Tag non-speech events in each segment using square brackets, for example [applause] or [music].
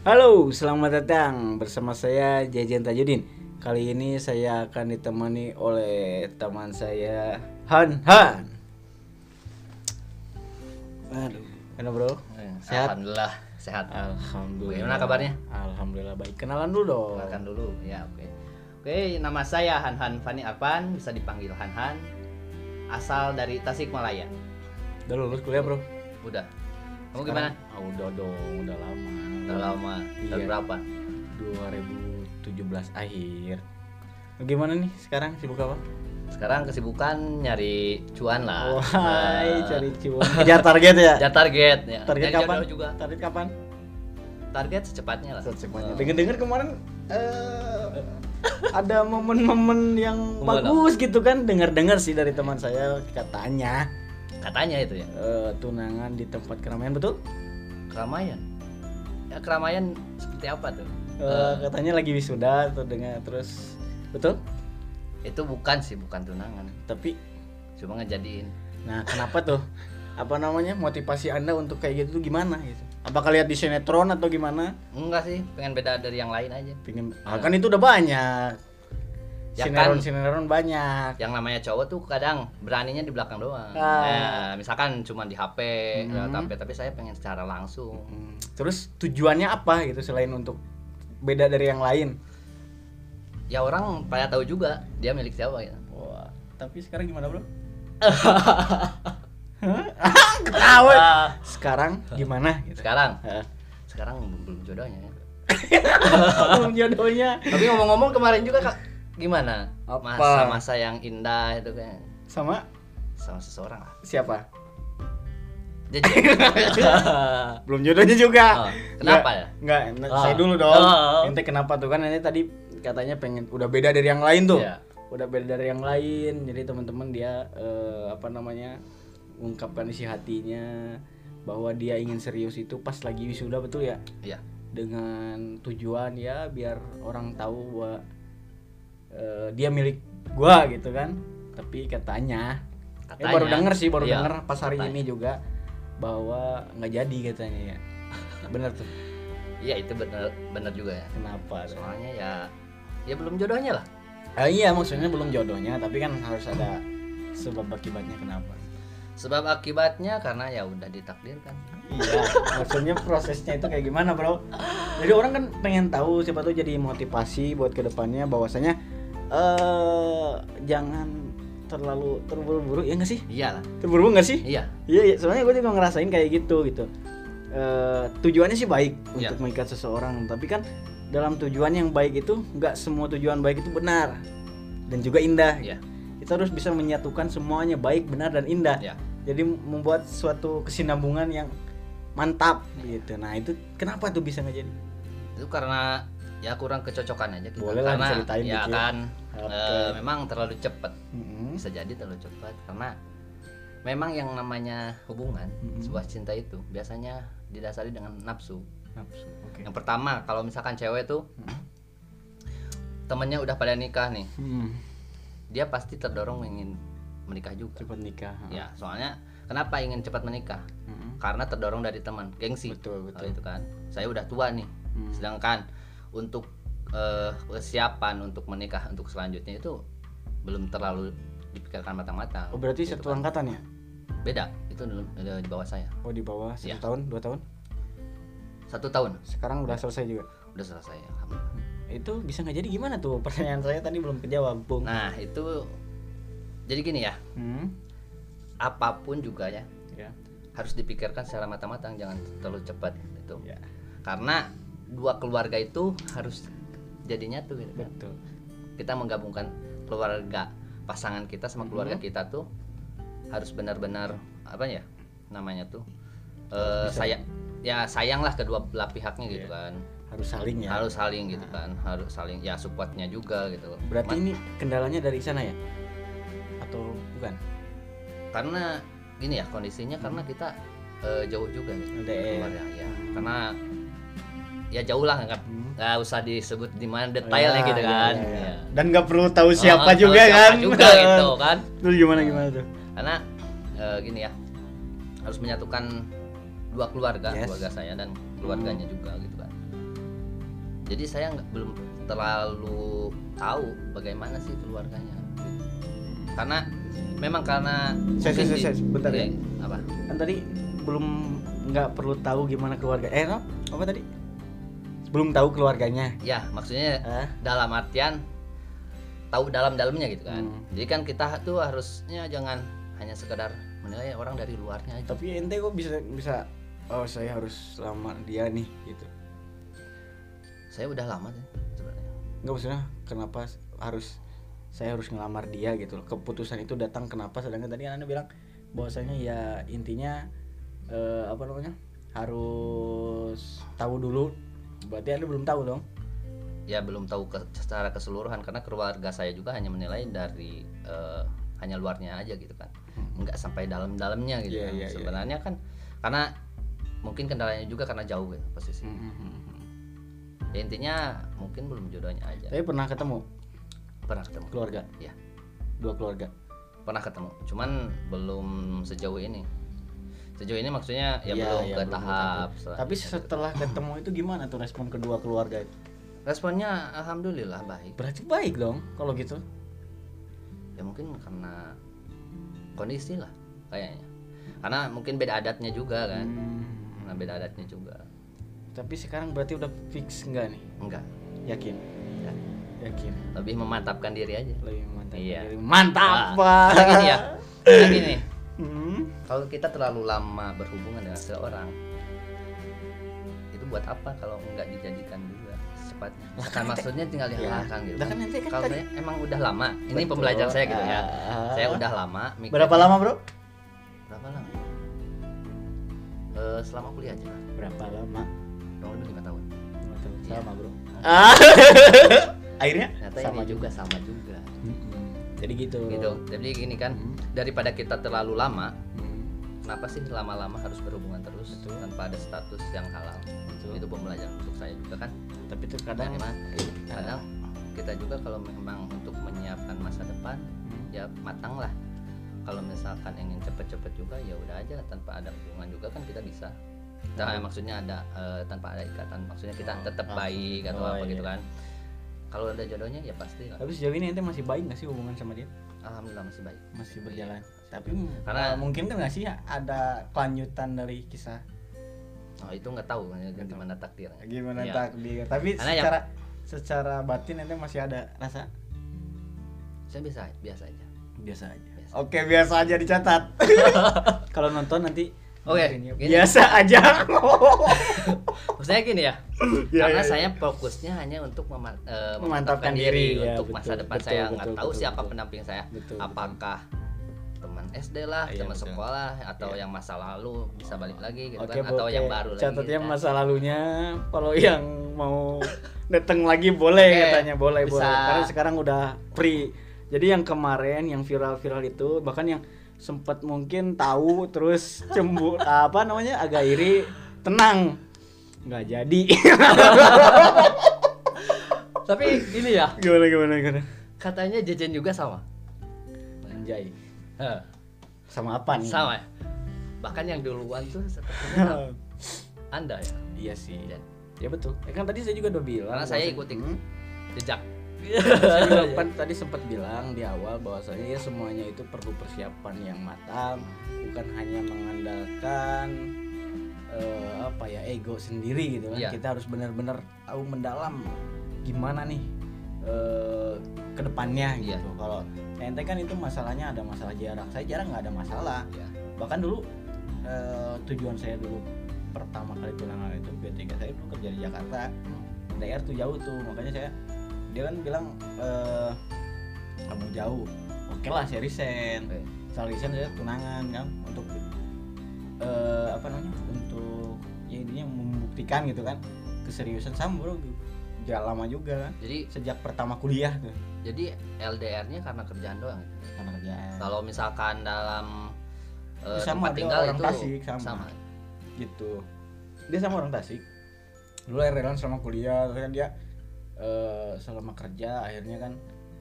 Halo, selamat datang bersama saya Jajan Tajudin. Kali ini saya akan ditemani oleh teman saya Han Han. Aduh, kenapa bro? Sehat? Alhamdulillah sehat. Alhamdulillah. Bagaimana kabarnya? Alhamdulillah baik. Kenalan dulu dong. Kenalkan dulu. Ya, oke. Oke, nama saya Han Han Fani Arpan, bisa dipanggil Han Han. Asal dari Tasikmalaya. Udah lulus kuliah bro? Udah. Kamu Sekarang- gimana? Ah, udah dong, udah lama. Udah lama. Tahun Iya. berapa? 2017 akhir. Gimana nih sekarang sibuk apa? Sekarang kesibukan nyari cuan lah. Wah, Nah, cari cuan. [laughs] Kejar target ya? Ya target ya. Target kapan? juga. Target kapan? Target secepatnya lah. Secepatnya. Oh. Dengar-dengar kemarin eh, [laughs] ada momen-momen yang bagus gitu kan. Dengar-dengar sih dari teman saya katanya Katanya itu ya. eh, tunangan di tempat keramaian betul? Keramaian. Keramaian seperti apa tuh? Eh, katanya lagi wisuda atau dengan terus betul? Itu bukan sih, bukan tunangan. Tapi Cuma ngejadiin. nah kenapa tuh? [laughs] Apa namanya motivasi anda untuk kayak gitu tuh gimana gitu? Apakah lihat di sinetron atau gimana? Enggak sih, pengen beda dari yang lain aja. Pengen, ah, kan itu udah banyak. Ya sinetron kan. sinetron banyak. yang namanya cowok tuh kadang beraninya di belakang doang. Ah. Nah, misalkan cuma di HP, Hmm. HP, tapi saya pengen secara langsung. Hmm, Terus tujuannya apa gitu selain untuk beda dari yang lain? Ya orang pada tahu juga dia milik siapa gitu. Wah, tapi sekarang gimana bro? [laughs] [laughs] Ketawa. Ah, Sekarang gimana? Gitu. sekarang, sekarang belum jodohnya. ya. [laughs] Belum jodohnya. Tapi ngomong-ngomong kemarin juga kak, gimana? Masa-masa yang indah itu kan Sama sama seseorang lah. siapa? Jadi, [laughs] Belum jodohnya juga. Oh, kenapa ya? Enggak, nah, Oh. saya dulu dong. Oh. Ente kenapa tuh kan ini tadi katanya pengen udah beda dari yang lain tuh. Iya. Udah beda dari yang lain. Jadi teman-teman dia eh, apa namanya? ungkapkan isi hatinya bahwa dia ingin serius itu pas lagi wisuda betul ya? Iya. dengan tujuan ya biar orang tahu bahwa eh, dia milik gua gitu kan tapi katanya, ya Katanya. baru denger sih baru Iya, denger pas hari katanya. ini juga bahwa nggak jadi katanya ya [laughs] bener tuh Iya itu bener bener juga ya. kenapa? Soalnya ya ya belum jodohnya lah. Ah, iya maksudnya belum jodohnya tapi kan harus ada sebab akibatnya kenapa Sebab akibatnya karena ya udah ditakdirkan. iya maksudnya prosesnya itu kayak gimana bro jadi orang kan pengen tahu siapa tuh jadi motivasi buat ke depannya bahwasanya eh jangan terlalu terburu-buru ya nggak sih? Iyalah. terburu-buru nggak sih? Iya. iya iya. Soalnya gue juga ngerasain kayak gitu gitu. Eh tujuannya sih baik Iya. untuk mengikat seseorang. Tapi kan dalam tujuan yang baik itu nggak semua tujuan baik itu benar. Dan juga indah. Iya. kita harus bisa menyatukan semuanya baik benar dan indah. Iya. jadi membuat suatu kesinambungan yang mantap gitu. Nah itu kenapa tuh bisa nggak jadi? Itu karena ya kurang kecocokan aja kita. Boleh lah karena diceritain ya dikit. kan Oke. eh, memang terlalu cepat. Mm-mm. Bisa jadi terlalu cepat karena memang yang namanya hubungan Mm-mm. sebuah cinta itu biasanya didasari dengan nafsu. nafsu oke Yang pertama kalau misalkan cewek tuh temennya udah pada nikah nih, Hmm, dia pasti terdorong ingin menikah juga. cepat nikah Ya, soalnya kenapa ingin cepat menikah? Mm-mm. Karena terdorong dari teman, gengsi. betul betul itu kan. Saya udah tua nih. Hmm. Sedangkan untuk eh, persiapan untuk menikah untuk selanjutnya itu belum terlalu dipikirkan matang-matang. oh berarti Gitu satu kan. angkatan ya Beda, itu di bawah saya. oh di bawah satu Iya. tahun dua tahun Satu tahun sekarang udah selesai juga udah selesai. alhamdulillah. itu bisa nggak jadi gimana tuh [laughs] pertanyaan saya tadi belum kejawab bung Nah, itu jadi gini ya, Hmm, apa pun juga ya ya harus dipikirkan secara matang-matang, jangan terlalu cepat itu. ya Karena dua keluarga itu harus jadinya tuh gitu kan. betul kita menggabungkan keluarga pasangan kita sama keluarga Mhm. kita tuh harus benar-benar apa ya namanya tuh eh Bisa. saya ya sayanglah kedua belah pihaknya gitu Iya. kan harus saling ya harus saling gitu kan harus saling ya supportnya juga gitu berarti Ma- ini kendalanya dari sana ya atau bukan karena gini ya kondisinya karena kita eh, jauh juga gitu LDR. keluarga ya karena ya jauh lah nggak Hmm. usah disebut di mana detailnya Ya, gitu ya, kan. ya, dan nggak perlu tahu siapa Oh, juga tahu siapa kan. juga gitu [laughs] kan. Terus gimana gimana tuh? Karena eh, gini ya harus menyatukan dua keluarga Yes. keluarga saya dan keluarganya juga gitu kan. Jadi saya nggak belum terlalu tahu bagaimana sih keluarganya. Karena memang karena Saya- saya- saya- bentar ya. Iya, apa? Kan tadi belum nggak perlu tahu gimana keluarga. Eh no? apa tadi belum tahu keluarganya. Ya maksudnya ah dalam artian tahu dalam-dalamnya gitu kan. Hmm. jadi kan kita tuh harusnya jangan hanya sekedar menilai orang dari luarnya aja. Tapi ente kok bisa bisa oh saya harus lamar dia nih gitu? Saya udah lama sih sebenarnya. Nggak maksudnya kenapa harus saya harus ngelamar dia gitu loh? Keputusan itu datang kenapa? Sedangkan tadi kan anda bilang bahwasanya ya intinya eh, apa namanya? Harus tahu dulu berarti anda belum tahu dong? Ya belum tahu ke, secara keseluruhan karena keluarga saya juga hanya menilai dari eh, hanya luarnya aja gitu kan. Nggak sampai dalam-dalamnya gitu Iya, kan. iya, iya. sebenarnya kan karena mungkin kendalanya juga karena jauh gitu posisi ya intinya mungkin belum jodohnya aja. Tapi pernah ketemu? Pernah ketemu. Keluarga? Ya dua keluarga? Pernah ketemu. Cuman belum sejauh ini sejauh ini maksudnya ya Iya, belum iya, ke belum tahap tapi selanjutnya. setelah ketemu itu gimana tuh respon kedua keluarga itu? Responnya alhamdulillah baik. Berarti baik dong kalau gitu. Ya mungkin karena kondisi lah kayaknya. Karena mungkin beda adatnya juga kan. Hmm. karena beda adatnya juga. Tapi sekarang berarti udah fix enggak nih? Enggak yakin? Ya. yakin. Lebih memantapkan diri aja. Lebih mantap Iya. Diri- mantap Wah, karena gini ya. Gini Hmm. Kalau kita terlalu lama berhubungan dengan seseorang itu buat apa kalau nggak dijadikan juga? Secepatnya kan maksudnya tinggal Ya. dihalalkan gitu Lah kan. nanti kan kalau tadi- emang udah lama ini Betul. pembelajaran saya gitu ya. Ah. saya udah lama mikir- berapa lama bro? Berapa lama? Eh, selama kuliah aja. Lah berapa lama? Kurang lebih lima tahun. Nggak tahu. Iya. sama bro. [laughs] Akhirnya? Ternyata sama juga sama juga. Jadi gitu. Gitu. Jadi gini kan Hmm. daripada kita terlalu lama Hmm. Kenapa sih lama-lama harus berhubungan terus Betul. tanpa ada status yang halal? Betul. itu pembelajaran untuk saya juga kan? Tapi itu kadang Bagaimana? kadang. kita juga kalau memang untuk menyiapkan masa depan Hmm. ya matang lah. Kalau misalkan ingin cepet-cepet juga ya udah aja tanpa ada hubungan juga kan kita bisa. Nah maksudnya ada eh, tanpa ada ikatan maksudnya kita Oh, tetap baik atau Oh, apa iya. gitu kan? Kalau ada jodohnya ya pasti lah. Tapi sejauh ini ente masih baik nggak sih hubungan sama dia? Alhamdulillah masih baik. Masih berjalan tapi Karena- eh, mungkin kan nggak sih ada kelanjutan dari kisah? Oh itu nggak tahu ya, gimana takdirnya. Gimana Iya. takdir? Tapi Karena yang- secara secara batin ente masih ada rasa? Saya bisa biasa aja. Biasa aja. Biasa. oke biasa aja dicatat. [laughs] Kalau nonton nanti Oke, dengerin ya. biasa aja. [laughs] Maksudnya gini ya [coughs] Iya, karena iya, iya. saya fokusnya hanya untuk mema- eh, Memantapkan memantapkan diri, diri, ya, untuk masa betul, depan betul, saya. Nggak tahu betul, siapa betul. pendamping saya. Betul, apakah SD lah Iya, teman sekolah atau Iya. yang masa lalu bisa balik lagi gitu Oke, kan atau yang baru lagi Catatnya gitu kan. masa lalunya kalau yang mau datang lagi boleh Oke, katanya boleh bisa. boleh. Karena sekarang udah free. Jadi yang kemarin yang viral-viral itu bahkan yang sempat mungkin tahu terus cembu [laughs] apa namanya agak iri tenang nggak jadi [laughs] tapi ini ya gimana gimana gimana katanya jajan juga sama anjay sama apa nih? Sama ya. Bahkan yang duluan tuh sepertinya [laughs] anda ya? Iya sih. Dan ya betul. Ya kan tadi saya juga udah bilang Karena saya bahwasanya- ikuti. Hmm. jejak. Saya juga [laughs] kan tadi sempat bilang di awal bahwasanya ya semuanya itu perlu persiapan yang matang bukan hanya mengandalkan eh, apa ya ego sendiri gitu kan. Iya. kita harus benar-benar tahu mendalam gimana nih eh, ke depannya Iya. gitu. Kalau ente kan itu masalahnya ada masalah jarak saya jarang nggak ada masalah. Ya. bahkan dulu eh, tujuan saya dulu pertama kali tunangan itu B3 saya dulu kerja di Jakarta. Daerah tuh jauh tuh makanya saya dia kan bilang eh kamu jauh. Oke lah saya resign. Setelah resign saya tunangan kan untuk eh apa namanya untuk ya intinya membuktikan gitu kan keseriusan sama bro gak lama juga kan. Jadi sejak pertama kuliah tuh. Jadi LDR-nya karena kerjaan doang? Karena kerjaan. Kalau misalkan dalam eh, Sama, tempat tinggal orang itu Tasik, sama. gitu. Dia sama orang Tasik. Dulu relan selama kuliah terus kan dia eh, selama kerja akhirnya kan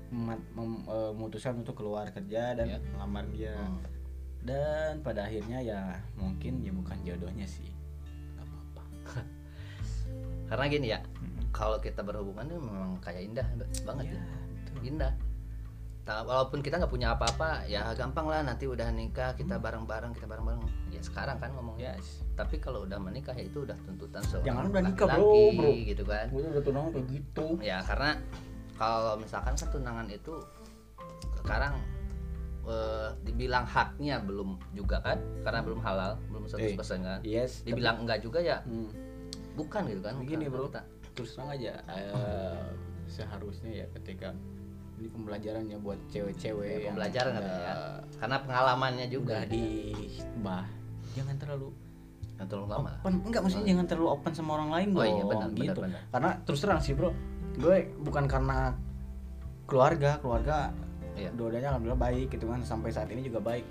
mem- eh, memutuskan untuk keluar kerja dan Iya. melamar dia. Hmm. dan pada akhirnya ya mungkin ya bukan jodohnya sih. Nggak apa-apa. [laughs] Karena gini ya kalau kita berhubungan itu memang kayak indah banget Iya, ya betul. indah Ta- walaupun kita nggak punya apa-apa ya gampang lah nanti udah nikah kita bareng-bareng kita bareng-bareng ya sekarang kan ngomongnya Yes. tapi kalau udah menikah ya itu udah tuntutan seorang Jangan udah nikah, bro, bro. gitu kan udah tunangan kayak gitu. ya karena kalau misalkan kan tunangan itu sekarang eh, dibilang haknya belum juga kan karena belum halal belum 100% kan Yes. dibilang enggak juga ya tapi- Hmm. bukan gitu kan Begini, bukan bro. kita terus terang aja eh, seharusnya ya ketika ini pembelajaran ya buat cewek-cewek Ya, pembelajaran ya. karena pengalamannya juga di bah jangan terlalu yang terlalu lama open. Enggak maksudnya jangan terlalu open sama orang lain Oh dong iya, benar, benar, gitu. benar. karena terus terang sih bro gue bukan karena keluarga keluarga Iya. dua-duanya alhamdulillah baik gitu kan sampai saat ini juga baik.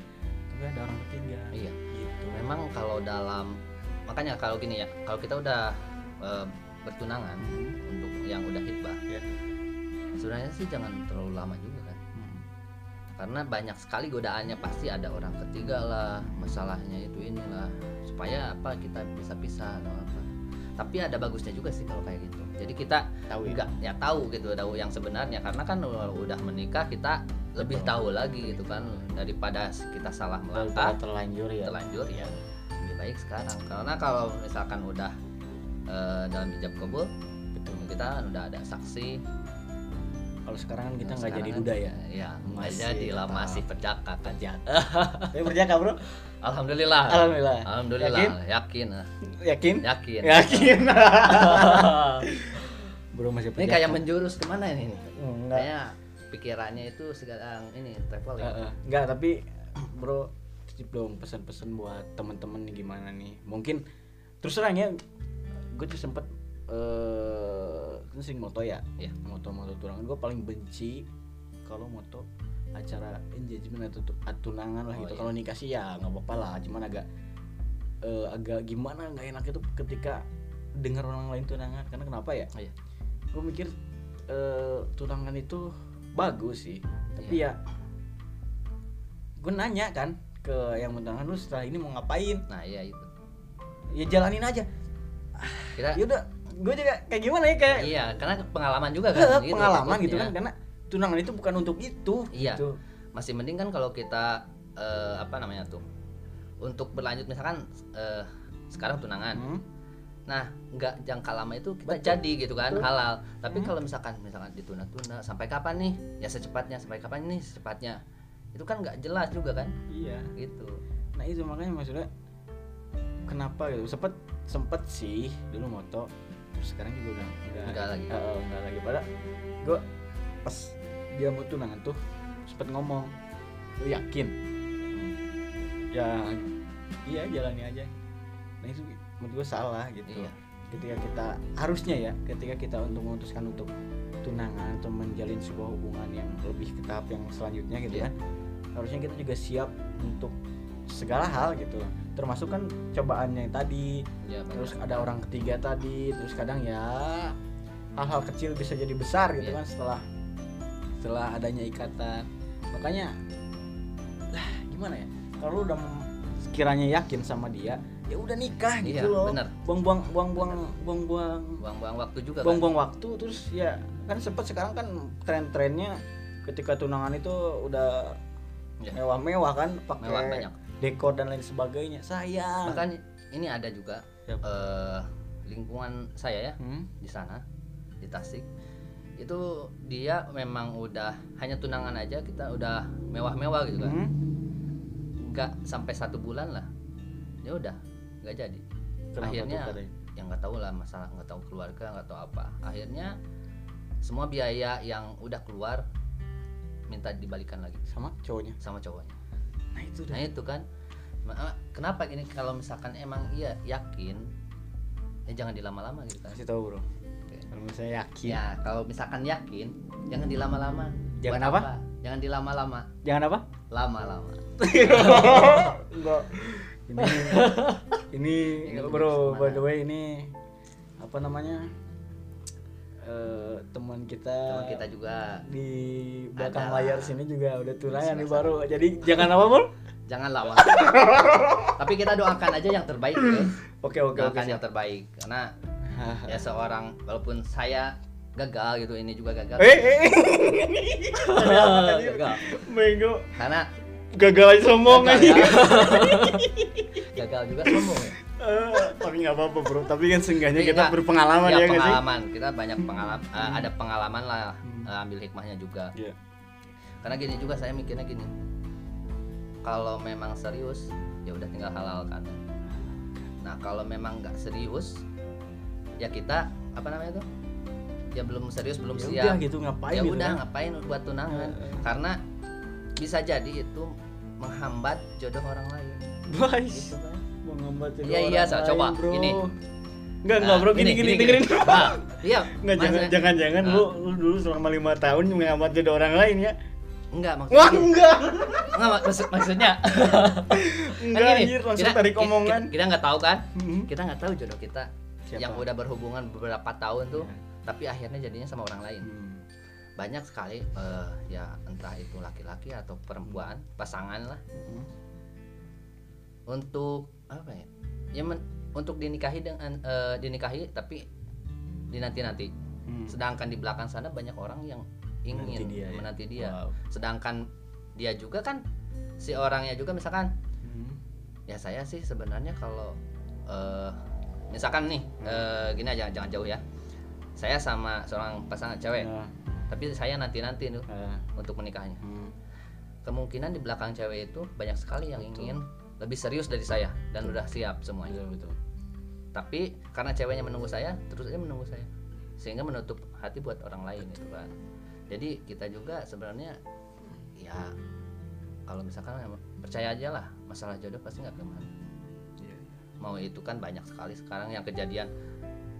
Tapi ada orang ketiga. Iya. Gitu. Memang kalau dalam makanya kalau gini ya kalau kita udah eh, bertunangan untuk yang udah hitbah Iya. sebenarnya sih jangan terlalu lama juga kan. Hmm. karena banyak sekali godaannya pasti ada orang ketiga lah masalahnya itu inilah supaya apa kita bisa pisah atau apa. Tapi ada bagusnya juga sih kalau kayak gitu. Jadi kita tahu ya? nggak ya tahu gitu tahu yang sebenarnya. Karena kan udah menikah kita lebih Betul. tahu lagi gitu kan daripada kita salah melangkah terlanjur ya. terlanjur ya. Lebih baik sekarang. Karena kalau misalkan udah eh, dalam ijab kabul. Betul. Kita kan udah ada saksi. Kalau sekarang kan kita nggak jadi duda ya? ya nggak Masih jadi lah masih perjaka kan. [laughs] Tapi berjaka bro? Alhamdulillah. Alhamdulillah. Alhamdulillah. Yakin? yakin. Yakin? Yakin. Yakin. [laughs] Bro masih ini perjaka. kayak menjurus ke mana ini? Enggak. Kayak pikirannya itu sekarang ini traveling Heeh. enggak tapi bro dong pesan-pesan buat teman-teman nih gimana nih? Mungkin terus terang ya gue tuh sempet eh kan sering moto ya? Iya. moto moto tunangan gue paling benci kalau moto acara engagement atau atau tunangan lah Oh, gitu. iya. kalau nikah sih ya nggak apa-apa lah. Cuman agak eh, agak gimana nggak enak itu ketika dengar orang lain tunangan. Karena kenapa ya? Oh, iya. gue mikir eh, tunangan itu bagus sih. Tapi Iya. ya gue nanya kan ke yang tunangan lu setelah ini mau ngapain? Nah iya itu. Ya jalanin aja kita ya udah gue juga kayak gimana ya kayak iya karena pengalaman juga kan gitu pengalaman gitu kan karena tunangan itu bukan untuk itu Iya. gitu. masih mending kan kalau kita eh, apa namanya tuh untuk berlanjut misalkan eh, sekarang tunangan Hmm. nah nggak jangka lama itu kita Betul. jadi gitu kan Betul. halal tapi Hmm. kalau misalkan misalkan ditunda-tunda sampai kapan nih ya secepatnya sampai kapan nih secepatnya itu kan nggak jelas juga kan iya gitu nah itu makanya maksudnya kenapa gitu sempet sempet sih dulu moto terus sekarang juga udah enggak, Enggak lagi. Eh, enggak lagi pada gue pas dia mau tunangan tuh sempet ngomong lu yakin ya iya jalani aja nah itu menurut gue salah gitu Iya. ketika kita harusnya ya ketika kita untuk memutuskan untuk tunangan atau menjalin sebuah hubungan yang lebih ke tahap yang selanjutnya gitu Iya. kan harusnya kita juga siap untuk segala hal gitu. Termasuk kan cobaannya yang tadi ya terus ada orang ketiga tadi terus kadang ya hal-hal kecil bisa jadi besar gitu Iya. kan setelah setelah adanya ikatan. Makanya lah gimana ya? Kalau lu udah sekiranya yakin sama dia ya udah nikah gitu Iya, loh. bener. buang-buang buang-buang buang-buang buang-buang waktu juga kan? buang-buang waktu terus ya kan sempet sekarang kan tren-trennya ketika tunangan itu udah Ya. mewah-mewah kan mewah pakai banyak dekor dan lain sebagainya. Sayang. Bahkan ini ada juga eh, lingkungan saya ya Hmm? di sana di Tasik. Itu dia memang udah hanya tunangan aja kita udah mewah-mewah gitu kan. Hmm? nggak sampai satu bulan lah. Ya udah nggak jadi. Kenapa Akhirnya- yang nggak tahu lah masalah nggak tahu keluarga nggak tahu apa. Akhirnya semua biaya yang udah keluar minta dibalikan lagi. Sama cowoknya? Sama cowoknya nah itu nah itu kan. Kenapa gini kalau misalkan emang iya yakin ya jangan dilama-lama gitu kan? Kasih tahu bro. Kalau misalnya yakin. Ya kalau misalkan yakin jangan dilama-lama. Jangan Buat apa? jangan dilama-lama. Jangan apa? Lama-lama. Enggak. [laughs] Ini ini Ingat bro by the way ini apa namanya eh teman kita teman kita juga. di belakang Ada. layar sini juga udah tunangan nih baru. Jadi jangan apa bro jangan lama [laughs] tapi kita doakan aja yang terbaik ya. Oke oke oke doakan siap. yang terbaik. Karena [laughs] ya seorang walaupun saya gagal gitu ini juga gagal. Eh eh gagal. Bego karena gagal aja sombong gagal, aja ya. [laughs] gagal juga sombong ya Eh, tapi nggak apa-apa bro. Tapi kan seenggaknya kita nggak- berpengalaman ya, ya nggak sih? pengalaman. Kita banyak pengalaman. Ada pengalaman lah eh, ambil hikmahnya juga. Iya. karena gini juga saya mikirnya gini. Kalau memang serius ya udah tinggal halalkan. Nah kalau memang nggak serius ya kita apa namanya tuh? Ya belum serius belum ya siap. udah gitu ngapain ya gitu udah kan? ngapain buat tunangan? Eh, eh. karena bisa jadi itu menghambat jodoh orang lain. Guys, gitu kan menghambat jodoh Iya, iya, orang so- coba, bro. gini. Enggak, enggak bro, gini, gini, dengerin Nah, iya. Enggak, jangan, maksudnya- jangan, jangan Nah. lu, lu dulu selama lima tahun menghambat jodoh orang lain ya. Enggak Wah, maksudnya enggak enggak mak- maksud maksudnya? Enggak, [laughs] Kan anjir, langsung kita- tarik kita- omongan. kita nggak tahu kan? Mhm. kita nggak tahu jodoh kita Siapa? yang udah berhubungan beberapa tahun tuh tapi akhirnya jadinya sama orang lain. Hmm. banyak sekali eh, ya entah itu laki-laki atau perempuan pasangan lah. Hmm. untuk apa ya ya men- untuk dinikahi dengan eh, dinikahi tapi dinanti nanti Hmm. sedangkan di belakang sana banyak orang yang ingin Menanti dia, ya? menanti dia Wow. sedangkan dia juga kan si orangnya juga misalkan Hmm. ya saya sih sebenarnya kalau eh, misalkan nih eh, gini aja jangan jauh ya saya sama seorang pasangan cewek Nah, tapi saya nanti nanti tuh nah, untuk menikahnya hmm. kemungkinan di belakang cewek itu banyak sekali yang ingin lebih serius dari saya dan udah siap semuanya. Betul, betul. tapi karena ceweknya menunggu saya terus aja menunggu saya. Sehingga menutup hati buat orang lain itu kan. Jadi kita juga sebenarnya ya kalau misalkan percaya aja lah masalah jodoh pasti nggak ke mana. Iya. mau itu kan banyak sekali. Sekarang yang kejadian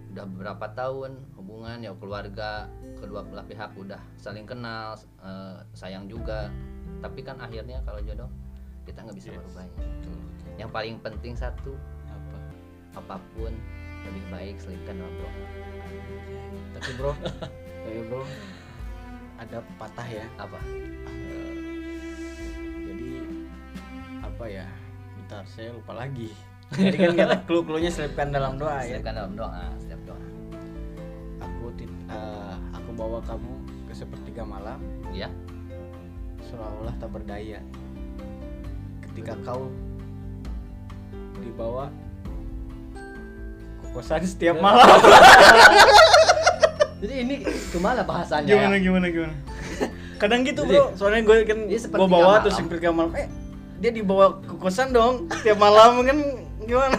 udah beberapa tahun hubungan ya keluarga kedua belah pihak udah saling kenal eh, sayang juga. Tapi kan akhirnya kalau jodoh kita nggak bisa Yes. merubahnya Betul, betul. yang paling penting satu Apa? apa pun lebih baik selipkan dalam doa Tapi bro, [laughs] tapi bro, ada patah ya. apa Eh, jadi apa ya? Bentar, saya lupa lagi. [laughs] Jadi kan kata clue-cluenya selipkan dalam doa ya. selipkan dalam doa setiap doa Aku tit- eh, aku bawa kamu ke sepertiga malam ya seolah-olah tak berdaya. Ketika kau dibawa ke kosan [laughs] setiap malam. jadi ini ke mana bahasanya gimana ya? gimana gimana kadang gitu Jadi, bro. Soalnya gue kan gue bawa terus sepertiga malam. Eh dia dibawa ke kosan dong tiap malam kan? Gimana?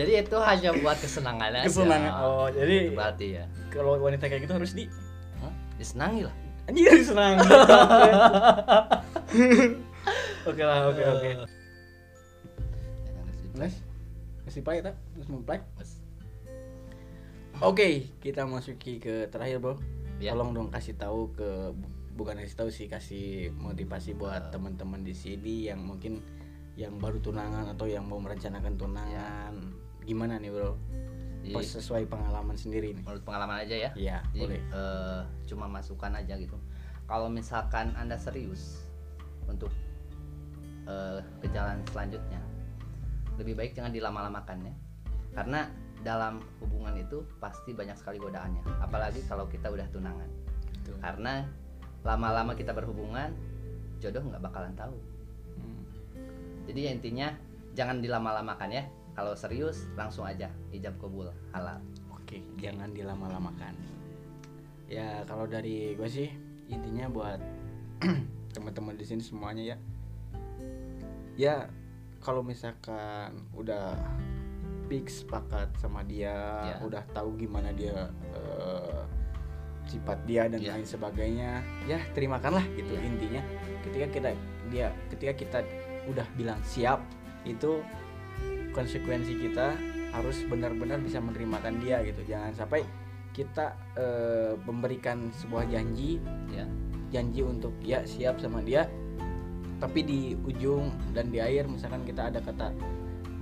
Jadi itu hanya buat kesenangan aja. Kesenangan. Oh jadi berarti ya. kalau wanita kayak gitu harus di Hah? disenangi lah. Anjir senang [laughs] oke lah oke oke. Jangan di situ. nice masih pahit tak terus memplek. Mas. oke kita masuki ke terakhir bro. Ya. tolong dong kasih tahu ke bukan kasih tahu sih kasih motivasi buat teman-teman di sini yang mungkin yang baru tunangan atau yang mau merencanakan tunangan. Gimana nih bro? Jadi, Pas sesuai pengalaman sendiri nih. menurut pengalaman aja ya. Iya Jadi, boleh. eh, cuma masukan aja gitu. Kalau misalkan anda serius untuk eh, ke jalan selanjutnya. Lebih baik jangan dilama-lamakan ya karena dalam hubungan itu pasti banyak sekali godaannya apalagi kalau kita udah tunangan. Betul. karena lama-lama kita berhubungan jodoh nggak bakalan tahu. Hmm. jadi ya intinya jangan dilama-lamakan ya. Kalau serius langsung aja ijab kabul halal. Oke jangan dilama-lamakan. Ya kalau dari gue sih intinya buat [clears throat] teman-teman di sini semuanya ya ya kalau misalkan udah fix sepakat sama dia Ya. udah tahu gimana dia eh, sifat dia dan Ya. lain sebagainya ya terimakanlah gitu Ya. intinya ketika kita dia ketika kita udah bilang siap itu konsekuensi kita harus benar-benar bisa menerimakan dia gitu jangan sampai kita eh, memberikan sebuah janji ya janji untuk ya siap sama dia tapi di ujung dan di akhir misalkan kita ada kata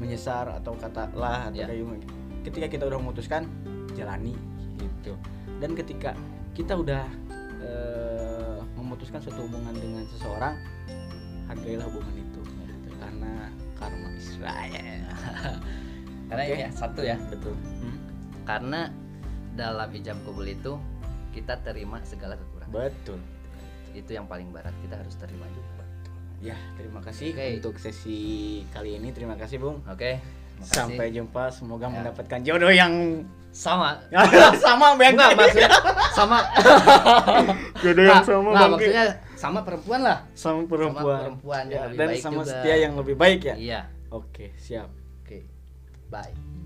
menyesar atau kata lah atau Ya. kayak ketika kita udah memutuskan jalani gitu. Dan ketika kita udah eh, memutuskan suatu hubungan dengan seseorang hargailah hubungan itu gitu. karena karma Israel. [laughs] Karena ini ya satu ya. Betul. Hmm? karena dalam ijab kabul itu kita terima segala kekurangan. Betul. Itu yang paling berat kita harus terima juga ya terima kasih Oke. untuk sesi kali ini. Terima kasih bung. Oke kasih. sampai jumpa. Semoga Ya. mendapatkan jodoh yang sama. [laughs] Sama bang. Enggak maksudnya sama. [laughs] Jodoh yang sama Bang. maksudnya sama perempuan lah. Sama perempuan, sama perempuan. yang Ya, lebih dan baik sama juga. setia yang lebih baik ya? Iya. Oke siap. Oke bye